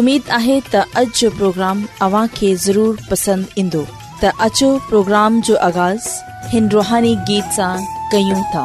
امید आहे त اج जो प्रोग्राम अव्हांखे ज़रूरु पसंदि ईंदो त پروگرام प्रोग्राम जो आगाज़ु हिन रुहानी गीत सां था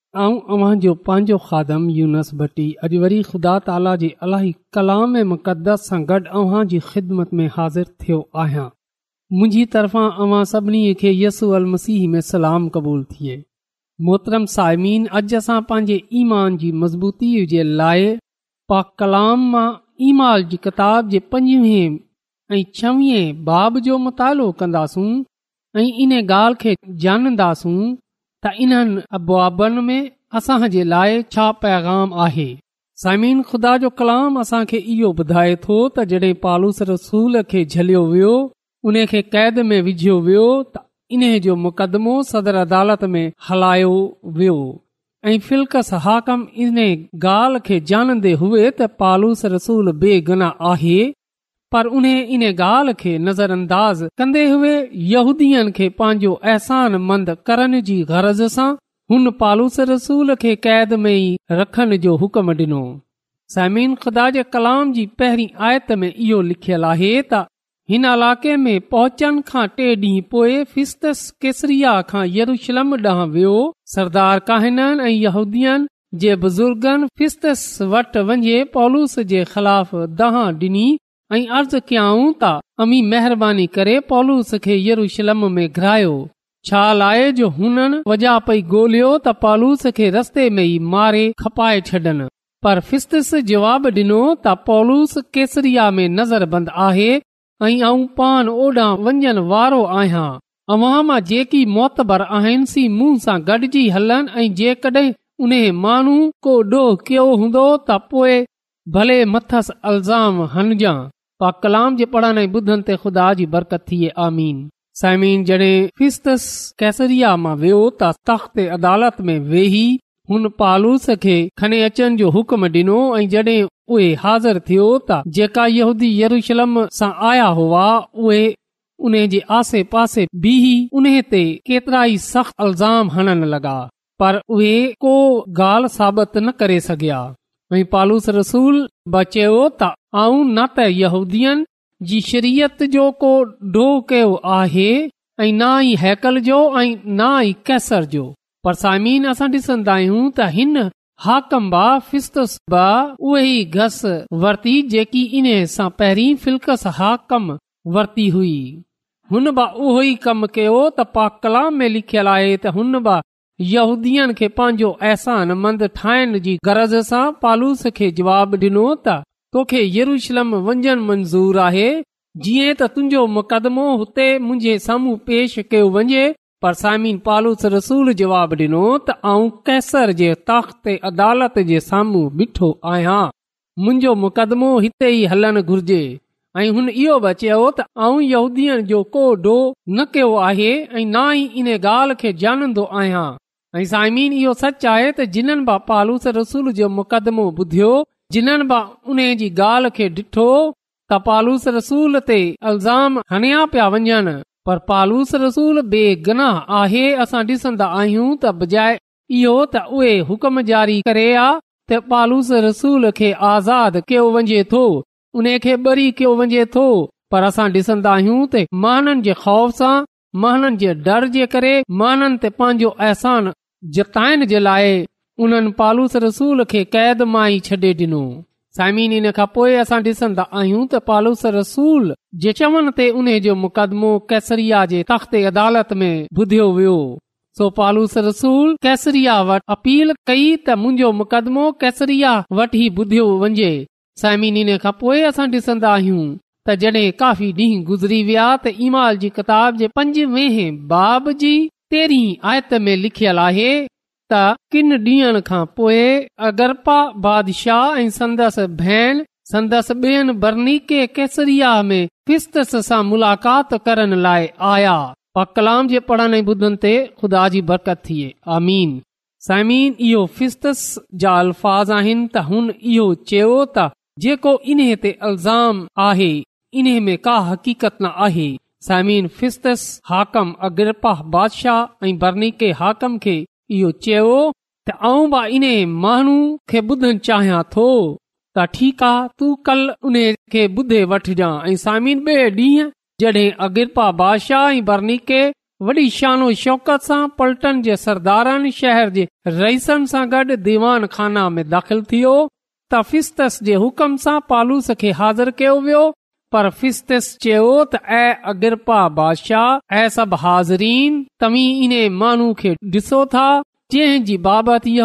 ऐं अव्हांजो पंहिंजो खादम यूनस भट्टी अॼु वरी ख़ुदा ताला जे अलाही कलाम ऐं मुक़दस सां गॾु अव्हां जी ख़िदमत में हाज़िर थियो आहियां मुंहिंजी तरफ़ां अव्हां सभिनी खे यसू अल मसीह में सलाम क़बूल थिए मोहतरम साइमीन अॼु असां पंहिंजे ईमान जी मज़बूती जे लाइ पा कलाम मां ईमाल जी किताब जे पंजवीह ऐं छवीह बाब जो मुतालो कंदासूं ऐं इन ॻाल्हि खे त इन्हनि अबुआबनि में असां जे लाइ छा पैगाम आहे समीन खुदा जो कलाम असां खे इहो ॿुधाए थो त जॾहिं पालूस रसूल खे झलियो वियो उन खे कैद में विझियो वियो त इन्हे जो मुक़दमो सदर अदालत में हलायो वियो ऐं फिल्क हाकम इन्हे ॻाल्हि खे ॼाणन्दे हुए त पालूस रसूल बेगना आहे पर उन इन ॻाल्हि खे नज़र अंदाज़ कंदे हुएदीअन खे पंहिंजो अहसान मंद करण जी ग़रज़ सां हुन पालूस रसूल खे क़ैद में रखण जो हुकम डि॒नो समीन ख़ुदा जे कलाम जी पहिरीं आयत में इहो लिखियलु आहे त हिन इलाइक़े में पहुचनि खां टे डीं॒हु पोए फीसस केसरिया खां यरूशलम ॾांहुं वियो सरदार काहिननि ऐं यहूदीअन जे बुज़ुर्गनि फिस्तस वटि वञे पालूस जे ख़िलाफ़ दहा ऐं अर्ज़ु कयऊं त अमी महिरबानी करे पौलूस खे यरूशलम में घुरायो छा लाए जो हुननि वजा पई गोल्यो त पॉलूस खे रस्ते में ई मारे खपाए छॾनि पर फ़िस्तिस जवाब ॾिनो त पौलूस केसरिया में नज़र बंदि आहे ऐं आऊं पान ओढां वञण वारो आहियां अवाम जेकी मोतबर आहिनि सी मूं सां गॾिजी हलनि ऐं जेकड॒हिं उन माण्हू को डोह कयो हूंदो त पोएं भले मथस अल्ज़ाम हणजांइ पा कलाम जे पढ़ण ॿुधनि ते खुदा जी बरकत थे आमीन समीन जॾहिं मां वियो तख़्त अदालत में वेही हुन पालूस खे खणी अचनि जो हुकम डि॒नो ऐं जड॒हिं हाज़िर थियो त जेका यहूदी यरुशलम सां आया हुआ उहे उन जे आसे पासे बीही उ ते केतिरा ई सख़्त अलज़ाम हणण लॻा पर उहे को गाल्हि साबित न करे सघिया पालूस रसूल बच न त ई हैकल जो ऐं न ई केसर जो पर सामिन असां डिसंदा आहियूं त हिन हाकम बा फिस्ता उहो ई घस वरती जेकी इन सां पहिरीं फिलकस हाकम वरती हुई हुन बा उहो ई कम कयो त पाकला में लिखियल आहे त हुन बा न खे पंहिंजो अहसान मंद ठाहिण जी गरज़ सां पालूस खे जवाबु डि॒नो त तोखे यरूशलम वञणु मंज़ूर आहे जीअं त तुंहिंजो मुक़दमो हुते मुंहिंजे साम्हूं पेश कयो वञे पर सामिन पालूस रसूल जवाबु डि॒नो त आऊं कैसर जे ताख़्त अदालत जे साम्हूं बीठो आहियां मुंहिंजो मुक़दमो हिते ई हलणु घुर्जे ऐं हुन इहो बि चयो त आऊं जो को डो न कयो आहे ऐं न ई इन ॻाल्हि खे जानंदो आहियां ऐं साईमीन इहो सच आहे त जिन्हनि बि पालूस रसूल जो मुक़दमो ॿुधियो जिन्हनि बि उन जी ॻाल्हि खे ॾिठो त पालूस रसूल ते अल्ज़ाम हणिया पिया वञनि पर पालूस रसूल बेगनाह आहे असां डि॒सन्दा आहियूं त बजा इहो त उहे हुकम जारी करे आ त पालूस रसूल खे आज़ाद कयो वञे थो उन खे बरी कयो वञे थो पर असां ॾिसंदा आहियूं त महाननि जे ख़ौफ़ सां महाननि जे डर जे करे महननि ते पंहिंजो अहसान जतायन जे लाइ उन्हनि पालूस रसूल खे कैद मां ई छडे॒ डिनो सिन खां पोए असां डि॒सन्दा आहियूं त पालूस रसूल जे चवनि ते उन जो मुकदमो कैसरिया जे तख़्ते अदालत में ॿुधियो वियो सो पालूस रसूल कैसरिया वटि अपील कई त मुंहिंजो मुकदमो कैसरिया वटि ई ॿुधियो वञे साइमीन इन खां पोए असां डि॒सन्दा आहियूं त जड॒ काफ़ी ॾींहं गुज़री विया त ईमाल जी किताब बाब आयत में लिखियल आहे त किन ॾींहनि खां पोइ अगरपा बादशाह बरनी के केसरिया में फिस्तस सां मुलाक़ात करण लाइ आया कलाम जे पढ़ण ॿुधनि ते ख़ुदा जी बरकत थिए आमीन साइमीन इहो फिस्तस जा अल्फाज़ आहिनि त हुन इहो चयो त जेको इन्हे ते अल्ज़ाम आहे इन में का हक़ीक़त न आहे हाकम अगरपा बादशाह चयो थो त ठीकु आहे तूं कल उन खे ॿुधे वठज ऐं सामिन ॾींहं जॾहिं अग्रपा बादशाह ऐं बर्नीके वॾी शानो शौक़त सां पलटन जे सरदारनि शहर जे रईसनि सां गॾु दीवान खाना में दाख़िल थियो त फिस्तस जे हुकम सां पालूस खे हाज़िर कयो वियो पर फिस्तस चयो त ऐ अगरपा बादशाह ऐं सभ हाज़रीन तव्हीं इन माण्हू खे डि॒सो था जंहिंजी बाबति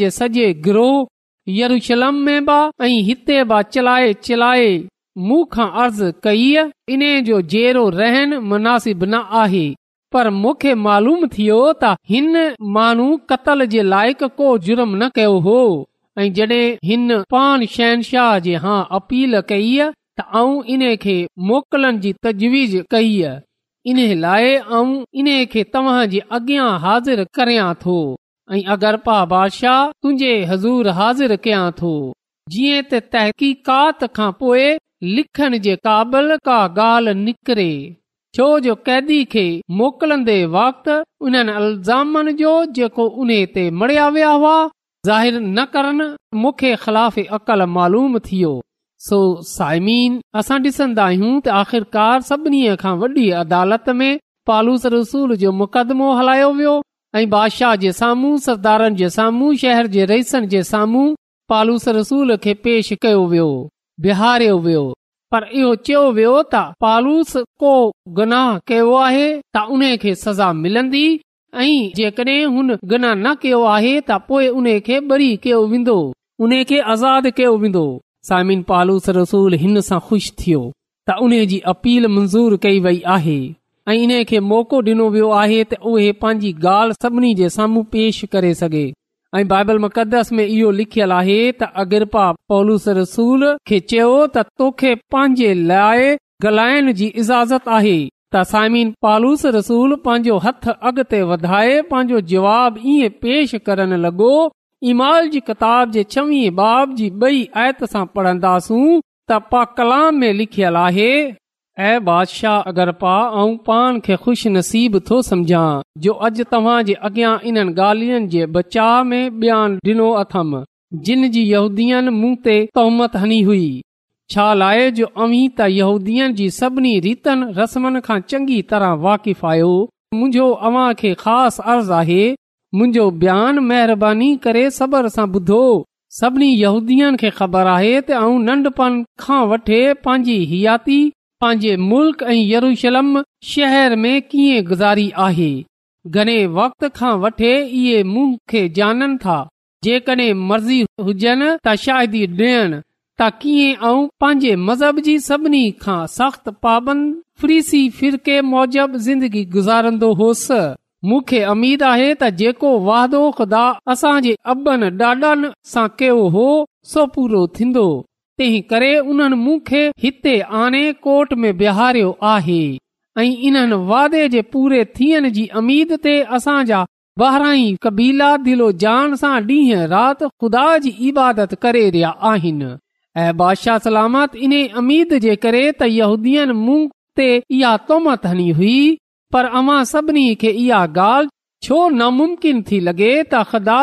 जे सॼे ग्रोह यरूशलम में बि ऐं हिते ब चलाए चिलाए मूं खां अर्ज़ु कई इन जो जहिड़ो रहन मुनासिब न आहे पर मूंखे मालूम थियो त हिन माण्हू क़तल जे लाइक़ु को जुर्म न कयो हो जडहिं हिन पान शहनशाह जे हा अपील कई त इन्हे खे मोकिलनि जी तजवीज़ कई इन लाइ ऐं इन्हे खे तव्हां जे अॻियां हाज़िर करिया थो ऐ पा बादशाह तुंहिंजे हज़ूर हाज़िर कयां थो जीअं त तहक़ीक़ात खां पोए लिखण जे काबिल का ॻाल्हि निकिरे छो जो कैदी खे मोकिलन्दे वक़्तज़ामनि जो जेको उन्हीअ ते मड़या विया हुआ ज़ाहिर न करण मूंखे ख़िलाफ़ अकल मालूम थियो सो साइमीन असां डि॒संदा आहियूं त आख़िरकार सभिनी खां वॾी अदालत में पालूस रसूल जो मुक़दमो हलायो वियो ऐं बादशाह जे साम्हूं सरदारनि जे साम्हूं शहर जे रईसनि जे साम्हूं पालूस रसूल खे पेश कयो वियो बिहारियो वियो पर इहो चयो वियो त पालूस को गुनाह कयो आहे त उन खे सज़ा मिलंदी ऐं जेकडहिंना न कयो आहे त पोएं उन खे बरी कयो वेंदो आज़ाद कयो वेंदो पालूस रसूल हिन सां ख़ुशि थियो त उन जी अपील मंज़ूर कई वई आहे ऐं इन खे मौको ॾिनो वियो आहे त उहे पंहिंजी ॻाल्हि सभिनी जे साम्हूं पेश करे सघे ऐं बाइबल मुक़द्दस में इहो लिखियल आहे त अगरि रसूल खे चयो त तोखे पंहिंजे लाइ गलाइण जी इजाज़त आहे त साइमीन पालूस रसूल पंहिंजो हथ अॻिते वधाए पंहिंजो जवाब ईअं पेश करण लॻो इमाल जी किताब जे छवीह बाब जी बई आयत सां पढ़ंदासूं त पा कलाम में लिखियलु आहे ऐं बादशाह अगर पा ऐं पाण खे नसीब थो सम्झा जो अॼ तव्हां जे अॻियां इन्हनि ॻाल्हियुनि जे बचा में बयान डि॒नो अथमि जिन जी यूदीअ मूं ते तोहमत हनी हुई छा लाइ जो अवी त यहूदीअ जी सभिनी रीतनि रस्मनि खां चंङी तरह वाक़िफ़ आहियो मुंहिंजो अव्हां खे ख़ासि अर्ज़ु आहे मुंहिंजो बयान महिरबानी करे सबर सां ॿुधो सभिनी यहूदीअ खे ख़बर आहे त नन्ढपण खां वठी पंहिंजी हयाती पंहिंजे मुल्क़ ऐं यरूशलम शहर में कीअं गुज़ारी आहे घणे वक़्त खां वठे इहे मूं खे जाननि था जेकड॒हिं मर्ज़ी हुजनि त शादी ॾियनि ता कीअं ऐं पंहिंजे मज़हब जी सभिनी खां सख़्त फ्रीसी फिरके मौजब ज़िंदगी गुज़ारंदो होसि मूंखे अमीद आहे त जेको वादो ख़ुदा असांजे अॿनि ॾाॾनि सां कयो हो सो पूरो थींदो तंहिं करे उन्हनि मूं हिते आणे कोर्ट में बिहारियो आहे ऐं इन्हनि वादे जे पूरे थियण जी अमीद ते असांजा ॿाहिरां कबीला दिलो जान सां डींहं राति ख़ुदा जी इबादत करे रहिया आहिनि ऐं बादशाह सलामत इन अमीद जे करे त यहूदीअ मूं ते इहा तौम हणी हुई पर अव्हां सभिनी खे इहा ॻाल्हि छो नामुमकिन थी लॻे त ख़ुदा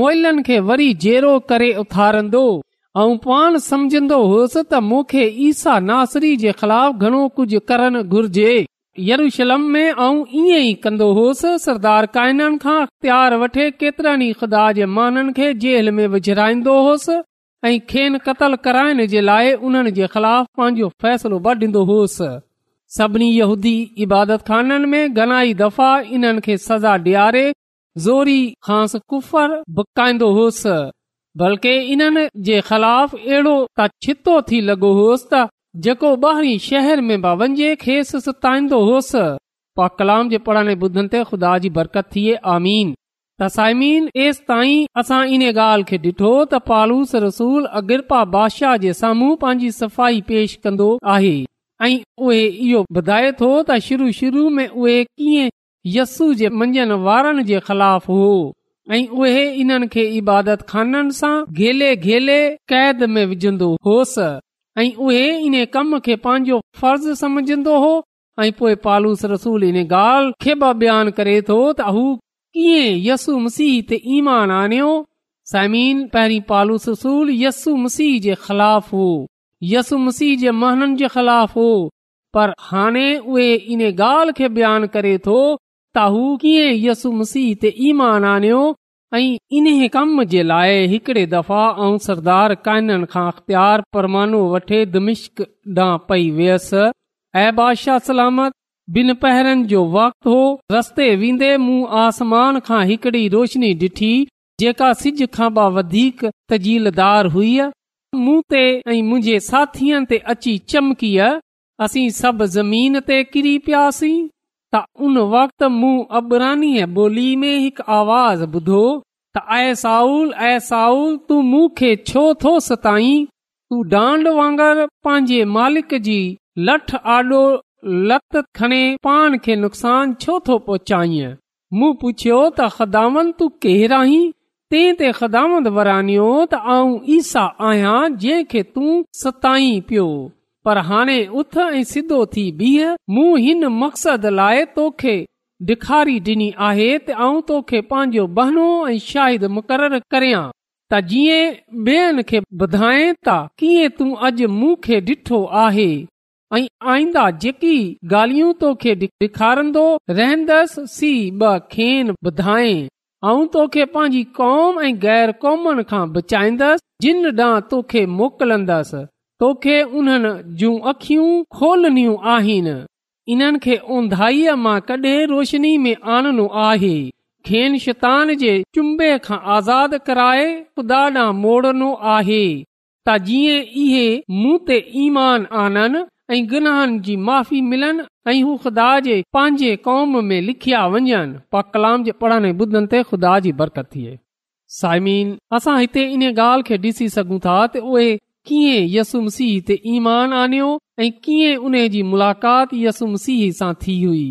मोइलनि खे वरी जेरो करे उथारंदो ऐं पाण समझंदो होसि त मूंखे ईसा नासरी जे ख़िलाफ़ घणो कुझु करणु घुर्जे यरूशलम में ऐं ईअं ई कंदो होसि सरदार काइन खां अख़्तियार वठे केतिरनि ख़ुदा जे माननि खे जेल में विझड़ाईंदो होसि खेनल कराइण जे लाइ उन्हनि जे खिलाफ़ पंहिंजो फ़ैसिलो वढंदो होसि सभिनी इबादताननि में घणाई दफ़ा इन्हनि खे सज़ा कुफर बुकाईंदो होसि बल्कि इन्हनि जे ख़िलाफ़ अहिड़ो त छितो थी लॻो होसि त जेको ॿाहिरि शहर में बावंज खेसि सुताईंदो होसि पाकाम जे पुराणे ॿुधनि ते ख़ुदा जी बरकत थिए आमीन त साईमीन एसि ताईं असां इन ॻाल्हि खे डि॒ठो त पालूस रसूल अगिरपा बादशाह जे साम्हूं पंहिंजी सफ़ाई पेश कंदो आहे ऐं उहे इहो ॿुधाए थो त शुरू शुरू में उहे कीअं यस्सू जे मंझंदि वारनि जे ख़िलाफ़ हो ऐं उहे इन्हनि खे इबादत खाननि सां घेले घेले कैद में विझंदो होसि ऐं उहे इन कम खे पंहिंजो फर्ज़ समझंदो हो ऐं पोइ पालूस रसूल इन ॻाल्हि खे बयानु करे थो त हू स मसीहान यसु ख़िलाफ़ हो पर हाणे उहे इन ॻाल्हि खे बयान करे थो त हू कीअं यसु मसीह ते ईमान आनियो ऐं इन कम जे लाइ हिकड़े दफ़ा ऐं सरदार कायन खां अख़्तियार परमानो वठे दमिश्क ॾांहुं पई वियसि ऐं बादशाह सलामत ॿिनि पहिरनि जो वक़्तु हो रस्ते वेंदे मूं आसमान खां हिकड़ी रोशनी ॾिठी जेका सिज खां वधीक तजीलदार हुई मूं ते ऐं मुंहिंजे साथीअ ते अची चमकीअ असीं सभु ज़मीन ते किरी पियासीं त उन वक़्त अबरानीअ ॿोली में हिकु आवाज़ ॿुधो त ऐं साऊल ऐं साउल तू मूं खे छो थो सताईं तूं डांड वांगुरु पंहिंजे मालिक जी लठ आॾो लत खणे पाण खे नुक़सान छो थो पहुचाईं मूं पुछियो त ख़दाम तूं कहिड़ाई ते ख़दामंद वरानियो त आऊं ईसा आहियां जंहिंखे तूं सताईं पियो पर हाणे उथ ऐं सिधो थी बीह मूं हिन मक़सद लाइ तोखे ॾेखारी ॾिनी आहे त आऊं तोखे पंहिंजो बहनो ऐं शाहिद मुक़रर करियां त जीअं ॿियनि खे ॿुधाए त कीअं तूं अॼु मूं ॾिठो आहे ऐं आईंदा जेकी ॻाल्हियूं तोखे ॾेखारींदो रहंदसि सी ॿ खेन ॿुधाए ऐं तोखे पंहिंजी कौम ऐं गैर कौम खां बचाईंदसि जिन ॾांहुं तोखे मोकिलंदसि तोखे उन्हनि जूं अखियूं खोलणियूं आहिनि इन्हनि खे ओंधाईअ मां कॾहिं रोशनी में आनणो आहे खेन शैतान जे चुम्बे खां आज़ाद कराए ख़ुदा ॾांहुं मोड़नो आहे त जीअं इहे मूं ते ईमान आननि ऐं गुनाहनि जी माफ़ी मिलनि ऐं हू ख़ुदा जे पंहिंजे कौम में लिखिया वञनि पा कलाम जे पढ़ण ॿुधनि ते खुदा जी बरकत थिए साइमीन असां हिते इन ॻाल्हि खे ॾिसी सघूं था त उहे कीअं यसु ते ईमान आणियो ऐं कीअं उन जी मुलाक़ात यसुम मसीह सां थी हुई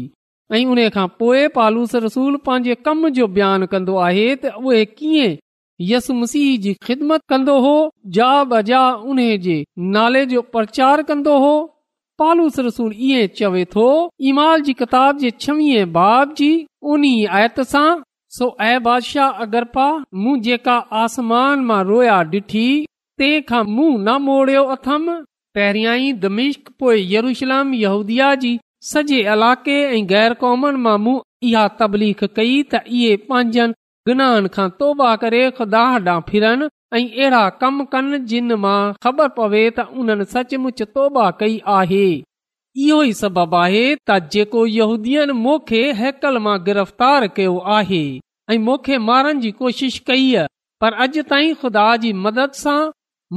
ऐं उन खां पोइ पालूस रसूल पंहिंजे कम जो बयानु कंदो आहे त उहे कीअं जी ख़िदमत कंदो हो जा बजा उन्हे जे नाले जो प्रचार कंदो हो पालूस रसूल इएं चवे थो ईमाल जी किताब जे छवीह बाब जी उन्ही आयत सां सो ए बादशाह अगरपा मूं जेका आसमान मां रोया डि॒ठी तंहिं खां मुं न मोड़ियो अथमि पहिरियां ई दमिश्क पोए यरूशलम यहूदिया जी सॼे इलाके ऐं गैर कौमनि मां इहा तबलीख कई त इहे पंहिंजनि गनाहन खां तौबा करे खुदा फिरन अहिड़ा कम कनि जिन मां ख़बर पवे त उन्हनि सचमुच तौबा कई आहे इहो ई सबब आहे त जेको हैकल मां गिरफ़्तार कयो आहे ऐं मोखे मारण जी कोशिश कई पर अॼु ताईं ख़ुदा जी मदद सां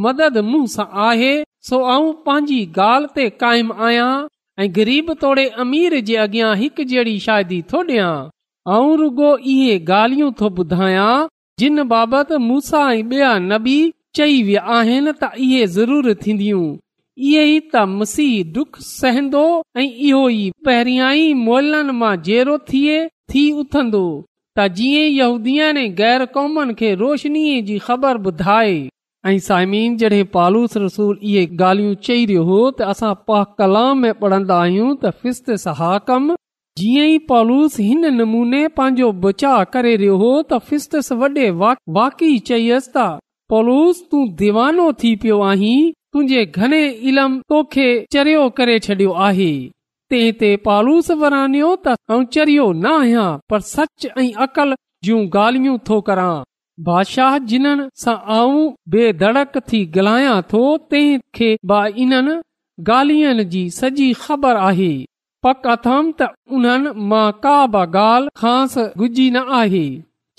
मदद मुंह सां आहे सो आऊं पंहिंजी गाल ते क़ाइमु आहियां ऐ गरीब तोड़े अमीर जे अॻियां हिकु जहिड़ी शादी थो डि॒यां आऊं रुगो इहे गालयूं थो ॿुधायां जिन बाबति मूसा ऐं ॿिया नबी चई विया आहिनि त इहे ज़रूर थीन्दियूं इहे ई तसीहंदो पहिरियां ई मोहलनि मां उथंदो त जीअं यहूदी ने गैर क़ौम खे रोशनीअ जी ख़बर ॿुधाए ऐं साइमीन पालूस रसूल इहे ॻाल्हियूं चई रहियो हो त असां पा कलाम में पढ़ंदा आहियूं त फिस्त सहाकम जीअंई पॉलूस हिन नमूने पंहिंजो बचा करे रहियो हो त फिस्तस वडे॒ वाकि चयसि تون पौलूस तूं दीवानो थी पियो आहीं तुंहिंजे घणे इलम तोखे चरियो करे छडि॒यो आहे तंहिं ते पालूस वरानियो त आउं चरियो न आहियां पर सच ऐं अक़ल जूं गाल्हियूं थो करा बादशाह जिन्हनि सां आऊं बेधड़क थी ॻाल्हायां थो तंहिंखे गाल्हिन जी सॼी ख़बर आही पक अथमि त उन्हनि मां का बि ॻाल्हि ख़ासि गुजी न आहे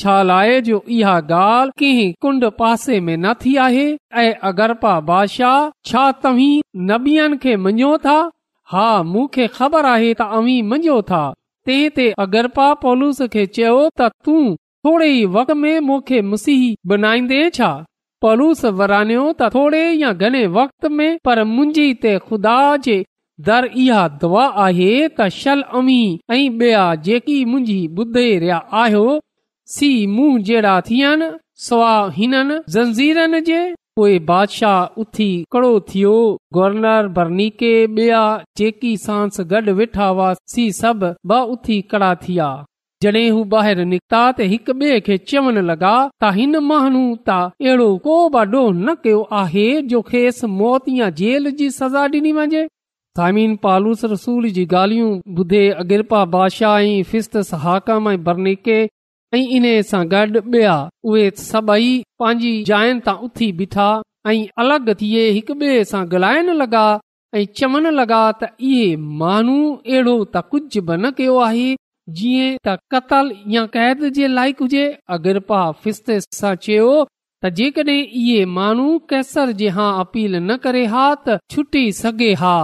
छा लाइ जो इहा ॻाल्हि कंहिं कुंड पासे में न थी आहे ऐं अगरपा बादशाह छा तव्हीं नबीअनि खे मञो था हा मूंखे ख़बर आहे त अवी मञो था तंहिं ते अगरपा पोलूस खे चयो त तूं थोरे ई वक़्त में मूंखे मुसीह बनाईंदे छा पोलूस वरानियो त थोरे या घणे वक़्त में पर मुंहिंजी ते ख़ुदा जे दर इहा दवा आहे त शल अमी ऐं बया जेकी मुंहिंजी बुधे रिया आहियो सी मूं गवर्नर जेकी सांस गॾ वेठा हुआ सी कड़ा थिया जडे हू बीता त हिक बे खे चवण लॻा त हिन महन त अहिड़ो को भाडो न कयो आहे जो खेसि मौत या जेल जी सज़ा डि॒नी वञे पालूस रसूल जी ॻाल्हियूं ॿुधे अगिरपा बादशाह बादशाही फिस्तिस हाकम ऐं बरनीके ऐं इन्हे सां गॾु ॿिया उहे सभई पंहिंजी जायुनि तां उथी बीठा ऐं अलॻि थिए हिक ॿिए सां ॻाल्हाइण लॻा ऐं चवण लॻा त इहे माण्हू अहिड़ो त कुझु बि न कयो आहे जीअं त कतल या कैद जे लाइक़ु हुजे अगरपा फिस्तस सां चयो त जेकॾहिं इहे माण्हू कैसर जे हा अपील न करे हा त छुटी सघे हा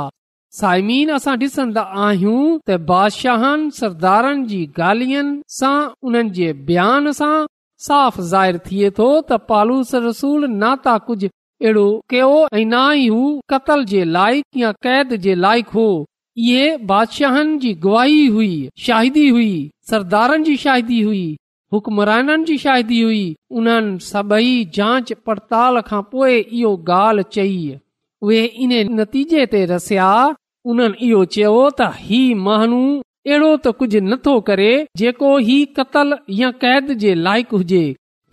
साइमीन असां डि॒सन्दा आहियूं त बादशाहनि सरदारनि जी ॻाल्हियुनि सां उन्हनि जे बयान सां साफ़ ज़ाहिर थिए थो त पालूस रसूल न त कुझु अहिड़ो कयो ऐं ना ई हू कतल जे लाइक़ैद जे लाइक़ु इहे बादशाहनि जी गुवाही हुई शाहिदी हुई सरदारनि जी शाहिदी हुई हुकमराननि जी शाहिदी हुई उन्हनि सभई जांच पड़ताल खां पोए इयो ॻाल्हि चई उहे इन नतीजे ते रसिया उन इहो चयो त ही माण्हू अहिड़ो त कुझु नथो करे जेको ही कतल या कैद जे लाइक़ु हुजे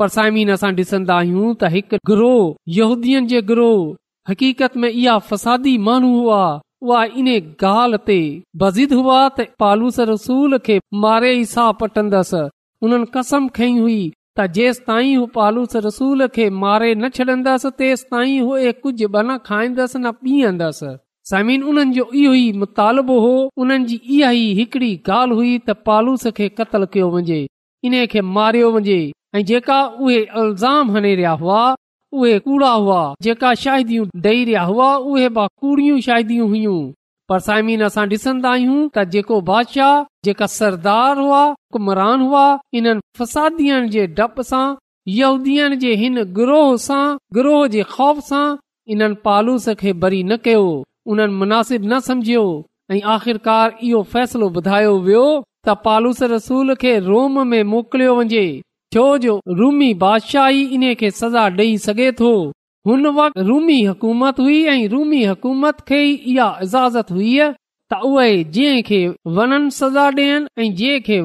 पर साइमीन असां डि॒सन्दा आहियूं त हिकु ग्रोहीअ जे ग्रोह हक़ीक़त में इहा फसादी माण्हू हुआ उहा इन ॻाल्हि ते बज़िद हुआ त पालूस रसूल खे मारे ई साह पटंदसि हुननि कसम खई हुई त जेस ताईं हू पालूस रसूल खे मारे न छॾंदसि तेस ताईं उहे कुझु न खाइंदसि न पीअंदसि साइमिन उन्हनि जो इहो ई मुतालबो हो उन्हनि जी इहा ई हिकड़ी ॻाल्हि हुई त पालूस खे क़तल कयो वञे इन खे मारियो वञे ऐं जेका उहे अल्ज़ाम हणे रहिया हुआ उहे कूड़ा हुआ डे रहिया हुआ उहे शादी हुयूं पर साइमीन असां डि॒सन्दा आहियूं त जेको बादशाह जेका सरदार हुआ हुकमरान हुआ इन्हनि फसादीअ जे डप सां यहूदीअ जे हिन गिरोह सां गिरोह जे ख़ौफ़ सां इन्हनि पालूस खे बरी न कयो उन मुनासिब न सम्झियो ऐं आख़िरकार इहो फैसलो वियो त पालूस वञे छो जो सजा डे थो ऐं रूमी हकूमत खे इहा इजाज़त हुई त उहे खे सजा डि॒यनि ऐं जंहिं खे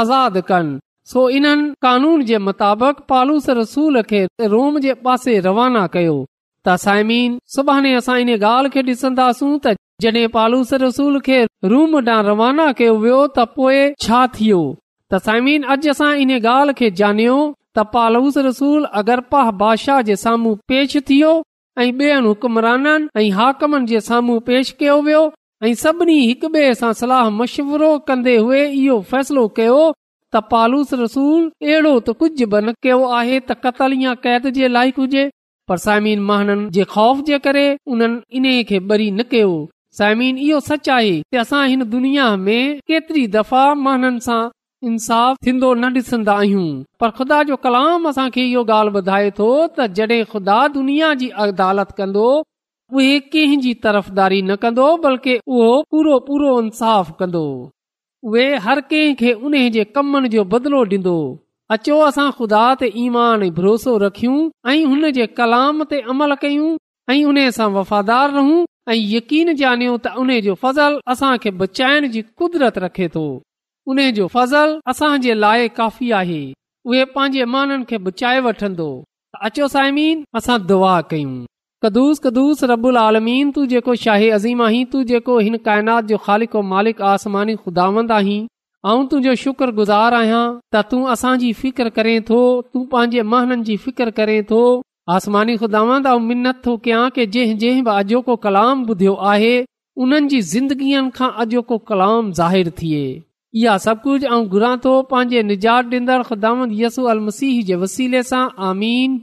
आज़ाद कनि सो इन्हनि कानून जे मुताबिक़ पालूस रसूल खे रोम जे पासे रवाना कयो तसाइमीन सुभाणे असां इन ॻाल्हि खे ॾिसन्दास त जॾहिं पालूस रसूल खे रूम ॾांहुं रवाना कयो वियो त पोए छा थियो तसाइमीन अॼु असां इन ॻाल्हि खे ॼाणयो त पालूस रसूल अगर पाह बादशाह जे साम्हूं पेश थियो ऐं बेयनि हुकुमराननि ऐं हाकमनि जे साम्हू पेष कयो वियो ऐं सभिनी हिक ॿिए सां सलाह मशवरो कन्दे हुए इहो फ़ैसिलो कयो त पालूस रसूल अहिड़ो त कुझ बि न कयो आहे त कैद जे लाइक हुजे पर साइमीन कयो साइमी सच आहे दफ़ा महन सां इंसाफ़ आहियूं पर ख़ुदा जो कलाम असांखे इहो ॻाल्हि ॿुधाए थो त जड॒ खुदा दुनिया जी अदालत कंदो उहे कंहिं तरफ़दारी न कंदो बल्कि उहो पूरो पूरो इंसाफ़ कंदो उहे हर कंहिं खे उन जे कमनि जो बदिलो डि॒ंदो अचो असां खुदा ते ईमान ऐं भरोसो रखियूं ऐं हुन जे कलाम ते अमल कयूं ऐं उन सां वफ़ादार रहू ऐं यकीन ॼाणियो त उन जो फज़ल असां खे बचाइण जी क़ुदरत रखे तो उन्हे जो फज़ल असां जे लाइ काफ़ी आ उहे पंहिंजे माननि खे बचाए वठंदो अचो साइमीन असां दुआ कयूं कदुस कदुस रबुल आलमीन तू जेको शाही अज़ीम आहीं तू जेको हिन काइनात जो ख़ालि मालिक आसमानी खुदावंद आहीं ऐं तुंहिंजो शुक्रगुज़ार आहियां त तूं असांजी फ़िकिर करें थो तू पंहिंजे महननि जी फ़िकिर करें थो आसमानी ख़ुदांद मिनत थो कयां की जंहिं जंहिं बि अॼोको कलाम ॿुधियो आहे उन्हनि जी ज़िंदगीअ खां अॼोको कलाम ज़ाहिरु थिए इहा सभु कुझु ऐं घुरां थो पंहिंजे निजात डींदड़ ख़ुदामद यसू अल मसीह जे वसीले सां आमीन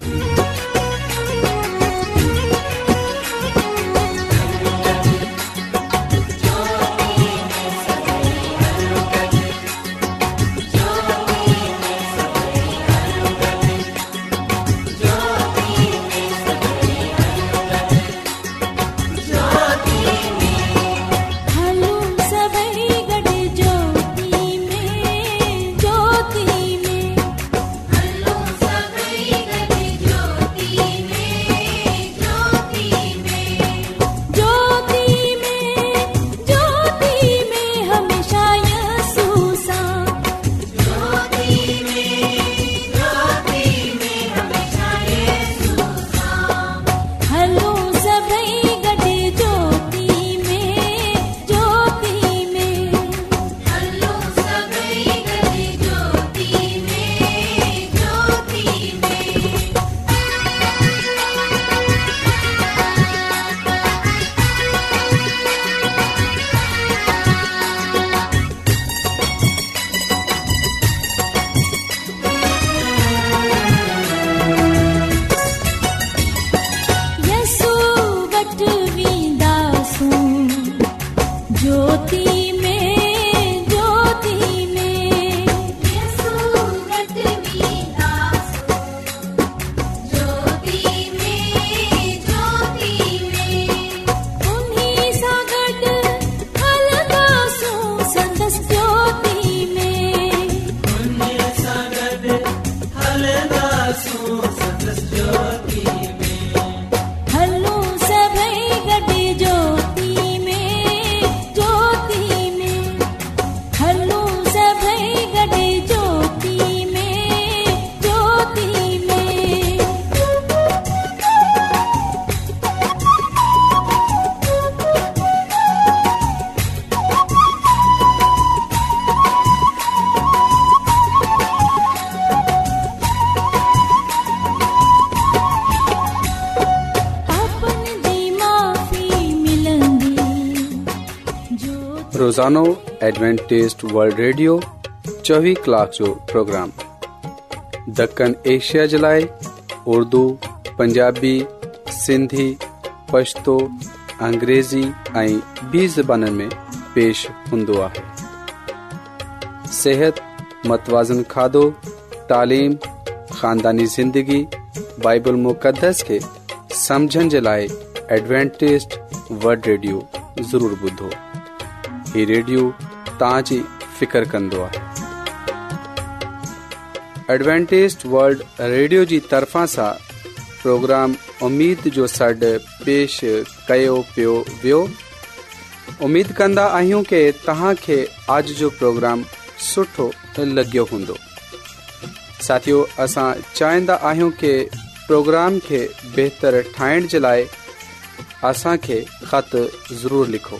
ज़ोनो एडवेंटेज़ वल्ड रेडियो चोवीह کلاک جو پروگرام دکن ایشیا جلائے اردو پنجابی سندھی پشتو पछतो अंग्रेज़ी ऐं میں پیش में पेश हूंदो متوازن सिहत تعلیم, خاندانی زندگی, بائبل ज़िंदगी کے سمجھن جلائے समुझण जे लाइ एडवेंटेज़ वल्ड हीउ रेडियो तव्हांजी फिकिर कंदो आहे वल्ड रेडियो طرفا तरफ़ा پروگرام प्रोग्राम جو जो सॾु पेशि कयो पियो वियो उमेद कि तव्हांखे آج जो प्रोग्राम सुठो लॻियो हूंदो साथियो असां कि प्रोग्राम खे बहितरु ठाहिण जे लाइ असांखे خط ضرور लिखो